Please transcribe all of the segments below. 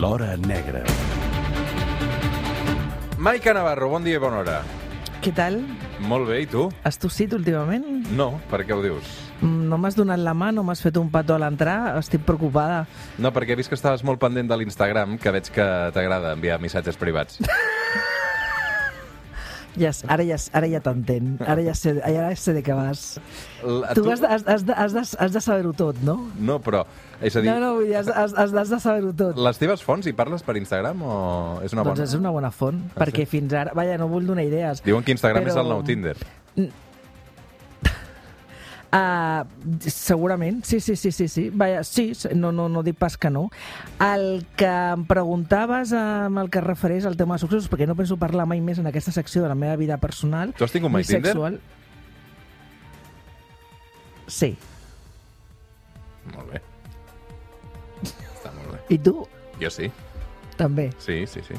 L'Hora Negra. Maica Navarro, bon dia i bona hora. Què tal? Molt bé, i tu? Has tossit últimament? No, per què ho dius? Mm, No m'has donat la mà, no m'has fet un petó a l'entrar? Estic preocupada. No, perquè he vist que estaves molt pendent de l'Instagram, que veig que t'agrada enviar missatges privats. Ja, ara ja, ara ja t'entenc. Ara ja sé, ara sé de què vas. L- a Tu has, has, has, de- has, de, has de saber-ho tot, no? No, però... És a dir, No, no, vull dir, has, has, has, de saber-ho tot. les teves fonts hi parles per Instagram o és una Doncs bona? és una bona font, Ah, perquè sí? fins ara... Vaja, no vull donar idees. Diuen que Instagram és però- el nou Tinder. Uh, segurament, sí, sí, sí, sí, sí. Vaja, sí, no, no, no dic pas que no. El que em preguntaves amb el que refereix al tema de successos, perquè no penso parlar mai més en aquesta secció de la meva vida personal. Tu has tingut mai Tinder? sexual. Sí. Molt bé. Està molt bé. I tu? Jo sí, També. sí, sí, sí.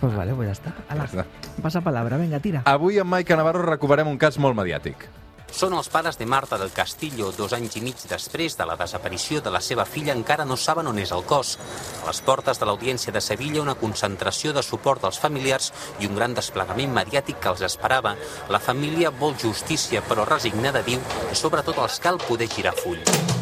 Pues vale, pues ja està. Ala, Ja està. passa palabra, vinga, tira. Avui amb Maica Navarro recuperem un cas molt mediàtic. Són els pares de Marta del Castillo. Dos anys i mig després de la desaparició de la seva filla encara no saben on és el cos. A les portes de l'Audiència de Sevilla, una concentració de suport als familiars i un gran desplegament mediàtic que els esperava. La família vol justícia, però resignada diu que sobretot els cal poder girar full.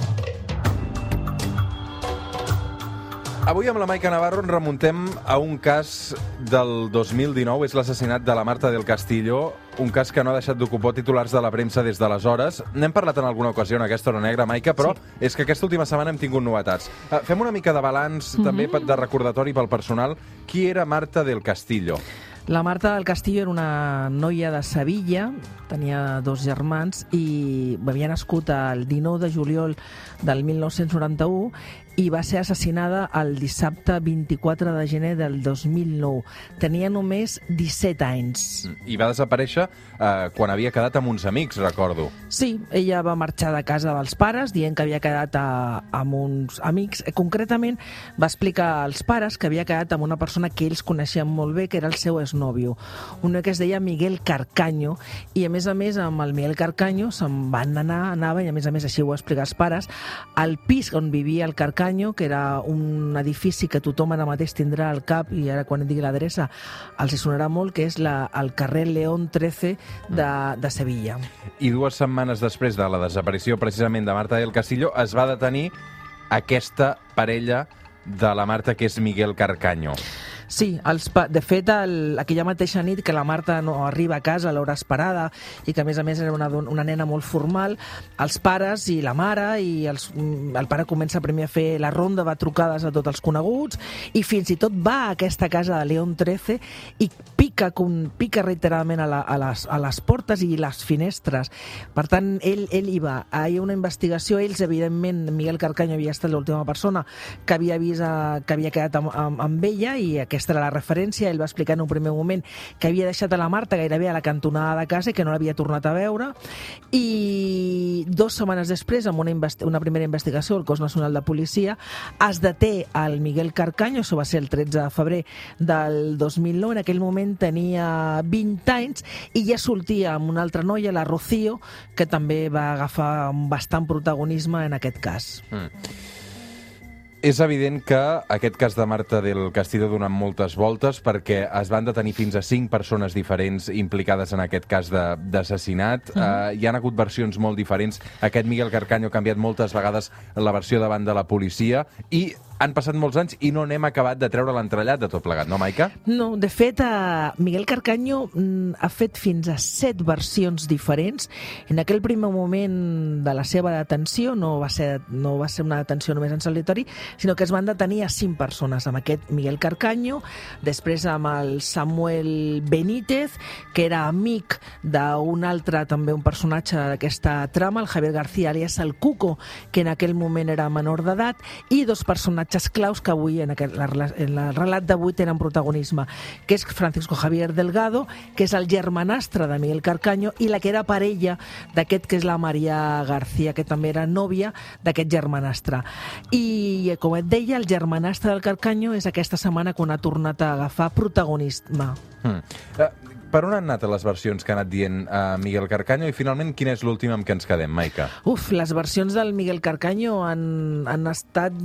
Avui amb la Maica Navarro ens remuntem a un cas del 2019, és l'assassinat de la Marta del Castillo, un cas que no ha deixat d'ocupar titulars de la premsa des d'aleshores. N'hem parlat en alguna ocasió en aquesta hora negra, Maica, però sí. és que aquesta última setmana hem tingut novetats. Uh, fem una mica de balanç, mm -hmm. també de recordatori pel personal. Qui era Marta del Castillo? La Marta del Castillo era una noia de Sevilla, tenia dos germans i havia nascut el 19 de juliol del 1991 i va ser assassinada el dissabte 24 de gener del 2009. Tenia només 17 anys. I va desaparèixer uh, quan havia quedat amb uns amics, recordo. Sí, ella va marxar de casa dels pares dient que havia quedat a, amb uns amics. Eh, Concretament, va explicar als pares que havia quedat amb una persona que ells coneixien molt bé, que era el seu exnòvio. Un que es deia Miguel Carcaño, i a més a més amb el Miguel Carcaño se'n van anar, anava, i a més a més així ho va explicar als pares, al pis on vivia el Carcaño, que era un edifici que tothom ara mateix tindrà al cap, i ara quan et digui l'adreça els sonarà molt, que és la, el carrer León 13 de, de Sevilla. I dues setmanes després de la desaparició precisament de Marta del Castillo es va detenir aquesta parella de la Marta, que és Miguel Carcaño. Sí, els de fet, el... aquella mateixa nit que la Marta no arriba a casa a l'hora esperada i que, a més a més, era una, una nena molt formal, els pares i la mare i els... mm, el pare comença primer a fer la ronda, va trucades a tots els coneguts i fins i tot va a aquesta casa de León 13 i pica, con... pica reiteradament a, la... a, les... a les portes i les finestres. Per tant, ell, ell hi va. Hi ha una investigació, ells, evidentment, Miguel Carcaño havia estat l'última persona que havia vist eh, que havia quedat amb, amb, amb ella i aquesta era la referència. Ell va explicar en un primer moment que havia deixat a la Marta gairebé a la cantonada de casa i que no l'havia tornat a veure. I dos setmanes després, amb una, una primera investigació, el Cos Nacional de Policia es deté al Miguel Carcaño, això va ser el 13 de febrer del 2009, en aquell moment tenia 20 anys i ja sortia amb una altra noia, la Rocío, que també va agafar bastant protagonisme en aquest cas. És evident que aquest cas de Marta del Castillo ha donat moltes voltes perquè es van detenir fins a cinc persones diferents implicades en aquest cas de- d'assassinat. -huh. uh, hi han hagut versions molt diferents. Aquest Miguel Carcaño ha canviat moltes vegades la versió davant de la policia i han passat molts anys i no n'hem acabat de treure l'entrellat de tot plegat, no, Maica? No, de fet, eh, Miguel Carcaño mm, ha fet fins a set versions diferents. En aquell primer moment de la seva detenció no va ser, no va ser una detenció només en solitori, sinó que es van detenir a cinc persones, amb aquest Miguel Carcaño, després amb el Samuel Benítez, que era amic d'un altre, també un personatge d'aquesta trama, el Javier García, alias el Cuco, que en aquell moment era menor d'edat, i dos personatges claus que avui en, aquest, en el relat d'avui tenen protagonisme, que és Francisco Javier Delgado, que és el germanastre de Miguel Carcaño, i la que era parella d'aquest, que és la Maria García, que també era nòvia d'aquest germanastre. I, com et deia, el germanastre del Carcaño és aquesta setmana quan ha tornat a agafar protagonisme. Uh, per on han anat les versions que ha anat dient uh, Miguel Carcaño i finalment quina és l'última amb què ens quedem, Maica? Uf, les versions del Miguel Carcaño han, han estat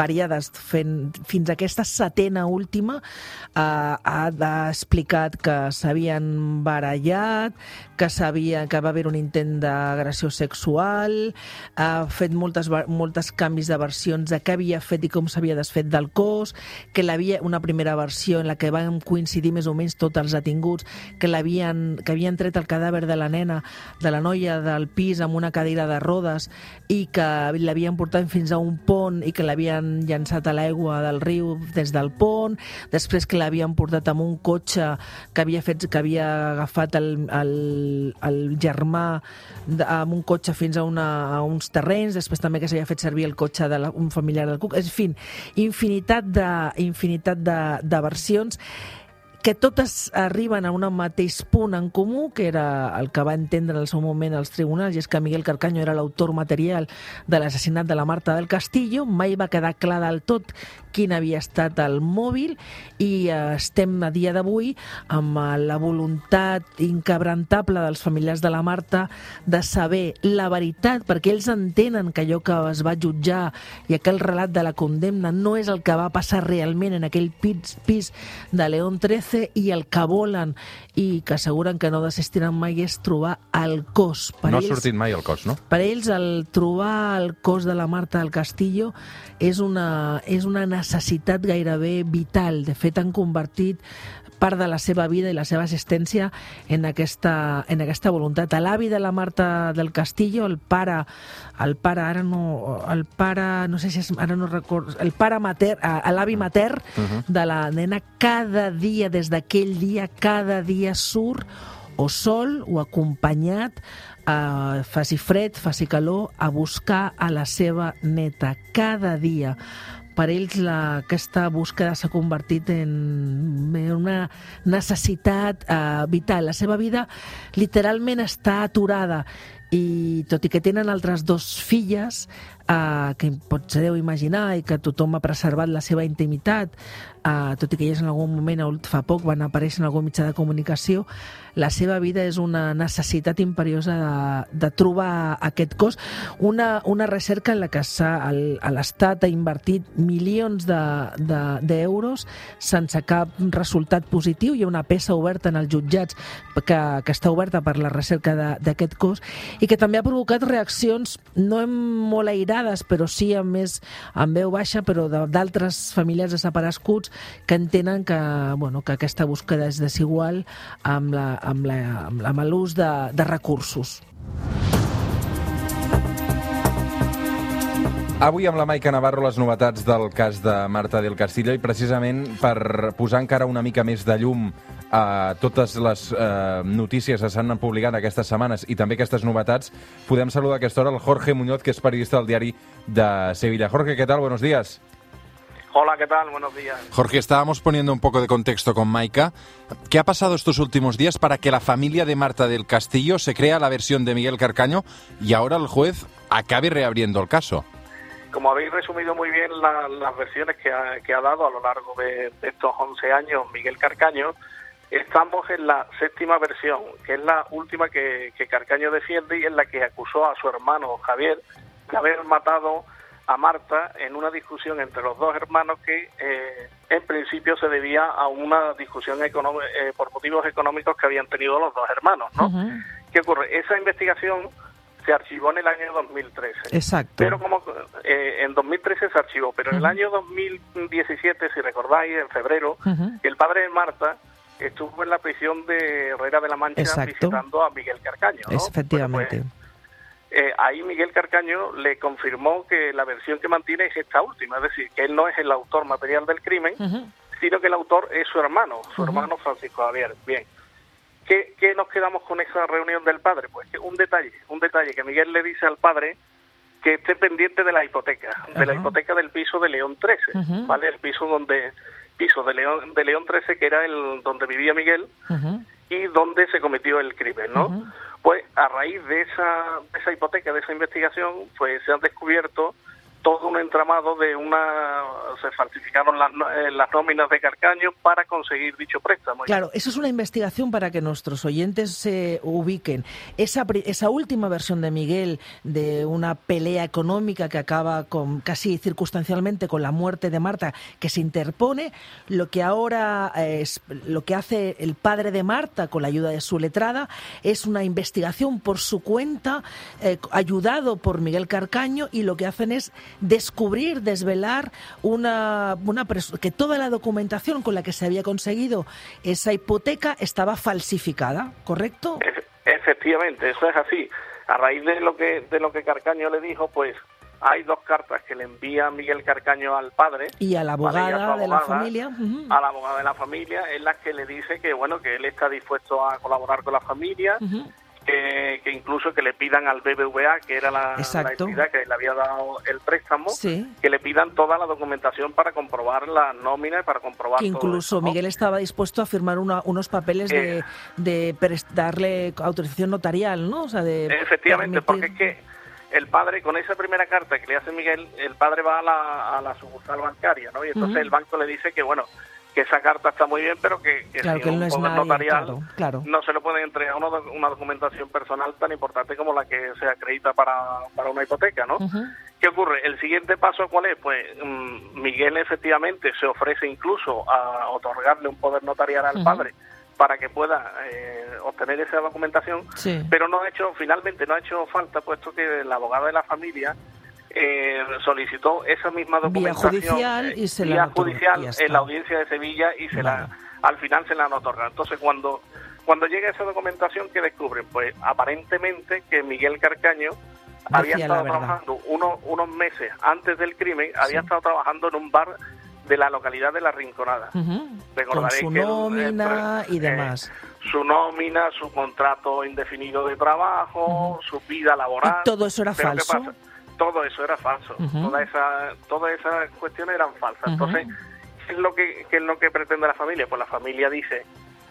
variades. Fent, fins a aquesta setena última uh, ha, explicat que s'havien barallat, que sabia que va haver un intent d'agressió sexual, ha fet moltes, moltes canvis de versions de què havia fet i com s'havia desfet del cos, que l'havia una primera versió en la que van coincidir més o menys tots els detinguts, que, l'havien que havien tret el cadàver de la nena, de la noia del pis amb una cadira de rodes i que l'havien portat fins a un pont i que l'havien llançat a l'aigua del riu des del pont, després que l'havien portat amb un cotxe que havia, fet, que havia agafat el, el, el germà amb un cotxe fins a, una, a uns terrenys, després també que s'havia fet servir el cotxe d'un de un familiar del Cuc, en fi, infinitat de, infinitat de, de versions que totes arriben a un mateix punt en comú, que era el que va entendre en el seu moment els tribunals, i és que Miguel Carcaño era l'autor material de l'assassinat de la Marta del Castillo. Mai va quedar clar del tot quin havia estat el mòbil i estem a dia d'avui amb la voluntat inquebrantable dels familiars de la Marta de saber la veritat, perquè ells entenen que allò que es va jutjar i aquell relat de la condemna no és el que va passar realment en aquell pis, pis de León 13 dulce i el que volen i que asseguren que no desistiran mai és trobar el cos. Per no ells, ha sortit mai el cos, no? Per ells el trobar el cos de la Marta del Castillo és una, és una necessitat gairebé vital. De fet, han convertit part de la seva vida i la seva assistència en aquesta, en aquesta voluntat. L'avi de la Marta del Castillo, el pare, el pare, ara no, el pare, no sé si és, ara no recordo, el pare mater, l'avi mater uh -huh. de la nena, cada dia, des d'aquell dia, cada dia surt o sol o acompanyat, eh, faci fred, faci calor, a buscar a la seva neta cada dia per ells la, aquesta búsqueda s'ha convertit en, una necessitat eh, vital. La seva vida literalment està aturada i tot i que tenen altres dos filles eh, que podeu imaginar i que tothom ha preservat la seva intimitat eh, tot i que elles en algun moment fa poc van aparèixer en algun mitjà de comunicació la seva vida és una necessitat imperiosa de, de trobar aquest cos. Una, una recerca en la que l'Estat ha invertit milions d'euros de, de, sense cap resultat positiu. Hi ha una peça oberta en els jutjats que, que està oberta per la recerca d'aquest cos i que també ha provocat reaccions no molt airades però sí amb més amb veu baixa però d'altres familiars desapareguts que entenen que, bueno, que aquesta búsqueda és desigual amb l'ús de, de recursos. Avui amb la Maica Navarro les novetats del cas de Marta del Castillo i precisament per posar encara una mica més de llum a totes les eh, notícies que s'han publicat aquestes setmanes i també aquestes novetats, podem saludar a aquesta hora el Jorge Muñoz, que és periodista del diari de Sevilla. Jorge, què tal? Buenos días. Hola, ¿qué tal? Buenos días. Jorge, estábamos poniendo un poco de contexto con Maika. ¿Qué ha pasado estos últimos días para que la familia de Marta del Castillo se crea la versión de Miguel Carcaño y ahora el juez acabe reabriendo el caso? Como habéis resumido muy bien las versiones que ha, dado a lo largo de, estos 11 años Miguel Carcaño, estamos en la séptima versión, que es la última que, que Carcaño defiende y en la que acusó a su hermano Javier de haber matado a Marta en una discusión entre los dos hermanos que eh, en principio se debía a una discusión eh, por motivos económicos que habían tenido los dos hermanos. ¿no? ¿Qué ocurre? Esa investigación se archivó en el año 2013. Exacto. Pero como eh, en 2013 se archivó, pero en el año 2017, si recordáis, en febrero, el padre de Marta estuvo en la prisión de Herrera de la Mancha visitando a Miguel Carcaño. ¿no? Efectivamente. Pues, eh, ahí Miguel Carcaño le confirmó que la versión que mantiene es esta última, es decir, que él no es el autor material del crimen, sino que el autor es su hermano, su hermano Francisco Javier. Bien. ¿Qué, ¿Qué, nos quedamos con esa reunión del padre? Pues que un detalle, un detalle que Miguel le dice al padre que esté pendiente de la hipoteca, de la hipoteca del piso de León 13, ¿vale? El piso donde piso de León de León 13 que era el donde vivía Miguel y donde se cometió el crimen, ¿no? Pues a raíz de esa, esa hipoteca, de esa investigación, pues se han descubierto todo un entramado de una se falsificaron las, eh, las nóminas de Carcaño para conseguir dicho préstamo. Claro, eso es una investigación para que nuestros oyentes se ubiquen. Esa, esa última versión de Miguel de una pelea económica que acaba con casi circunstancialmente con la muerte de Marta que se interpone, lo que ahora es lo que hace el padre de Marta con la ayuda de su letrada es una investigación por su cuenta eh, ayudado por Miguel Carcaño y lo que hacen es descubrir, desvelar una, una que toda la documentación con la que se había conseguido esa hipoteca estaba falsificada, ¿correcto? Efectivamente, eso es así. A raíz de lo que de lo que Carcaño le dijo, pues hay dos cartas que le envía Miguel Carcaño al padre y a la abogada de la familia a la abogada de la familia en las que le dice que bueno que él está dispuesto a colaborar con la familia que, incluso que le pidan al BBVA, que era la, entidad que le había dado el préstamo, que le pidan toda la documentación para comprobar la nómina y para comprobar que incluso Miguel estaba dispuesto a firmar unos papeles de, eh. de darle autorización notarial, ¿no? O sea, de efectivamente, porque es que el padre, con esa primera carta que le hace Miguel, el padre va a la, a la sucursal bancaria, ¿no? Y entonces el banco le dice que, bueno, que esa carta está muy bien, pero que, que un no poder notarial no se le puede entregar una, una, documentación personal tan importante como la que se acredita para, para una hipoteca, ¿no? ¿Qué ocurre? El siguiente paso, ¿cuál es? Pues mm, Miguel efectivamente se ofrece incluso a otorgarle un poder notarial al padre para que pueda eh, obtener esa documentación, pero no ha hecho, finalmente no ha hecho falta, puesto que la abogada de la familia eh, solicitó esa misma documentación vía judicial y se la judicial en la audiencia de Sevilla y se la al final se la han otorgado. Entonces cuando cuando llega esa documentación que descubren, pues aparentemente que Miguel Carcaño había estado trabajando unos unos meses antes del crimen, había estado trabajando en un bar de la localidad de La Rinconada. Con su nómina y demás. su nómina, su contrato indefinido de trabajo, su vida laboral. todo eso era falso todo eso era falso. toda esa, todas esas cuestiones eran falsas. Entonces, ¿qué es, lo que, es lo que pretende la familia? Pues la familia dice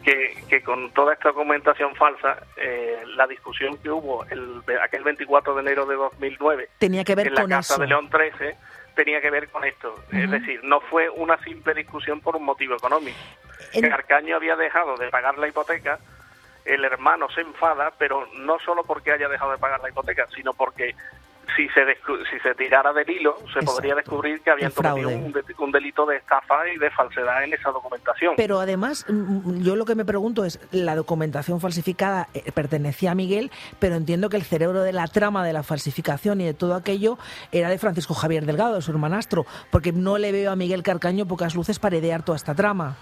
que, que con toda esta documentación falsa, eh, la discusión que hubo el, aquel 24 de enero de 2009 tenía que ver en la con Casa de León 13 tenía que ver con esto. Es decir, no fue una simple discusión por un motivo económico. El... Carcaño había dejado de pagar la hipoteca, el hermano se enfada, pero no solo porque haya dejado de pagar la hipoteca, sino porque si se, si se tirara del hilo, se podría descubrir que habían cometido un, delito de estafa y de falsedad en esa documentación. Pero además, mm, mm, yo lo que me pregunto es, la documentación falsificada eh, pertenecía a Miguel, pero entiendo que el cerebro de la trama de la falsificación y de todo aquello era de Francisco Javier Delgado, de su hermanastro, porque no le veo a Miguel Carcaño pocas luces para idear toda esta trama.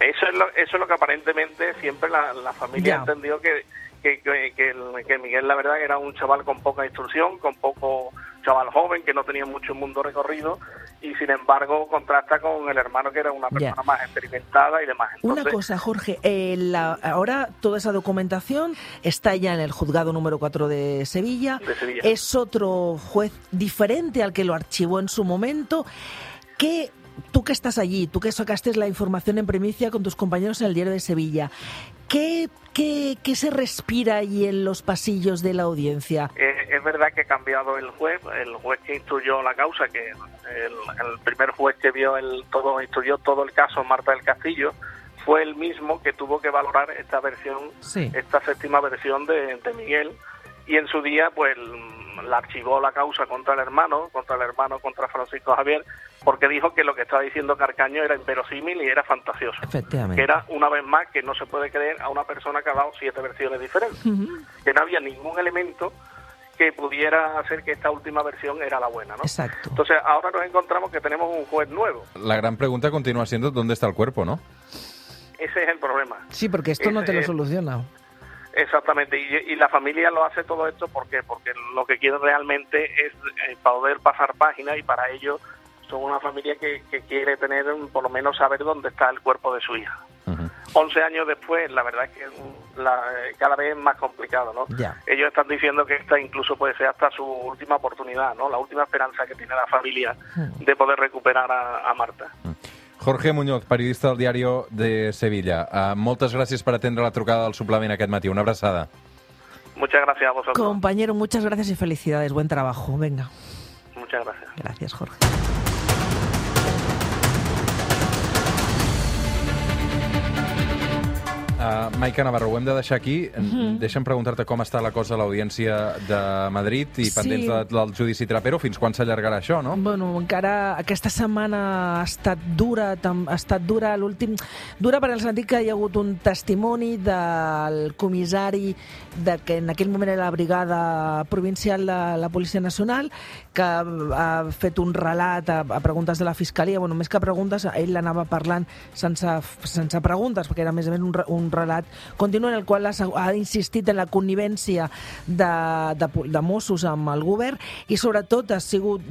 Eso es lo, eso es lo que aparentemente siempre la, familia ha entendido que que, que, Miguel la verdad era un chaval con poca instrucción, con poco chaval joven, que no tenía mucho mundo recorrido y sin embargo contrasta con el hermano que era una persona más experimentada y demás. una cosa, Jorge, eh, ahora toda esa documentación está ya en el juzgado número 4 de Sevilla. de Sevilla. Es otro juez diferente al que lo archivó en su momento. ¿Qué tú que estás allí, tú que sacaste la información en primicia con tus compañeros en el diario de Sevilla, ¿qué, qué, qué se respira allí en los pasillos de la audiencia? Eh, es verdad que ha cambiado el juez, el juez que instruyó la causa, que el, primer juez que vio el todo instruyó todo el caso, Marta del Castillo, fue el mismo que tuvo que valorar esta versión, esta séptima versión de, de Miguel, y en su día, pues la archivó la causa contra el hermano, contra el hermano, contra Francisco Javier, porque dijo que lo que estaba diciendo Carcaño era inverosímil y era fantasioso. Efectivamente. Que era, una vez más, que no se puede creer a una persona que ha dado siete versiones diferentes. Que no había ningún elemento que pudiera hacer que esta última versión era la buena, ¿no? Exacto. Entonces, ahora nos encontramos que tenemos un juez nuevo. La gran pregunta continúa siendo dónde está el cuerpo, ¿no? Ese es el problema. Sí, porque esto no te lo soluciona. Exactamente, y, la familia lo hace todo esto porque porque lo que quiere realmente es eh, poder pasar página y para ello son una familia que, quiere tener, por lo menos saber dónde está el cuerpo de su hija. Once años después, la verdad es que la, cada vez es más complicado, ¿no? Ellos están diciendo que esta incluso puede ser hasta su última oportunidad, ¿no? La última esperanza que tiene la familia de poder recuperar a, Marta. Jorge Muñoz, periodista del diario de Sevilla. Uh, moltes gràcies per atendre la trucada del suplement aquest matí. Una abraçada. Muchas gracias a vosotros. Compañero, muchas gracias y felicidades. Buen trabajo. Venga. Muchas gracias. Gracias, Jorge. Uh, Maica Navarro, ho hem de deixar aquí. Mm. -hmm. Deixa'm preguntar-te com està la cosa a l'audiència de Madrid i Sí. pendents de, del judici Trapero. Fins quan s'allargarà això, no? Bueno, encara aquesta setmana ha estat dura, ha estat dura l'últim... Dura per el sentit que hi ha hagut un testimoni del comissari de que en aquell moment era la brigada provincial de la Policia Nacional que ha fet un relat a, a preguntes de la Fiscalia. Bueno, més que preguntes, ell l'anava parlant sense, sense preguntes, perquè era més o menys un, un relat continu en el qual ha, insistit en la connivència de, de, de Mossos amb el govern i sobretot ha sigut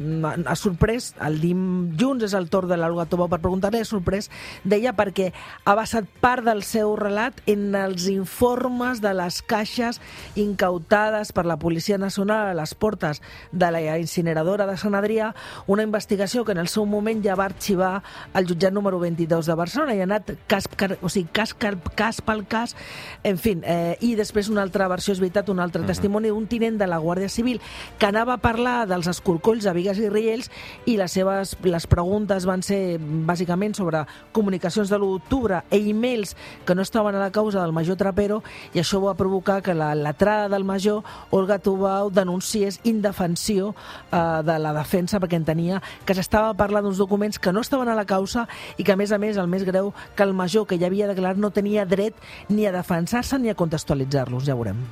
ha sorprès, el dilluns és el torn de l'Olga Tobó per preguntar-li, ha sorprès deia perquè ha basat part del seu relat en els informes de les caixes incautades per la Policia Nacional a les portes de la incineradora de Sant Adrià, una investigació que en el seu moment ja va arxivar el jutjat número 22 de Barcelona i ha anat cas, o sigui, cas, car, cas pel cas, en fi, eh, i després una altra versió, és veritat, un altre uh -huh. testimoni d'un tinent de la Guàrdia Civil que anava a parlar dels escorcolls a Vigues i Riells i les seves les preguntes van ser bàsicament sobre comunicacions de l'1 d'octubre e e-mails que no estaven a la causa del major Trapero i això va provocar que la letrada del major, Olga Tubau, denunciés indefensió eh, de la defensa perquè entenia que s'estava parlant d'uns documents que no estaven a la causa i que, a més a més, el més greu, que el major que ja havia declarat no tenia dret ni a defensar-se ni a contextualitzar-los, ja veurem.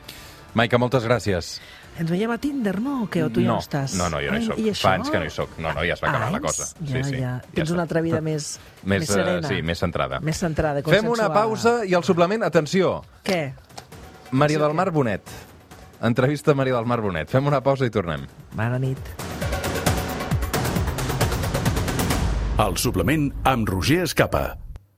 Maica, moltes gràcies. Ens veiem a Tinder, no? O què? O tu ja no, no estàs? no, no, jo no hi Ai, soc. i això? Fa anys que no hi soc. No, no, ja es va acabar la cosa. Ja, Sí, sí, ja. ja Tens està. una altra vida més, Més, més eh, serena. sí, més centrada. Més centrada, Fem una pausa i al suplement, atenció, Què? Maria del Mar Bonet. Entrevista a Maria del Mar Bonet. Fem una pausa i tornem. Bona nit. El suplement amb Roger Escapa.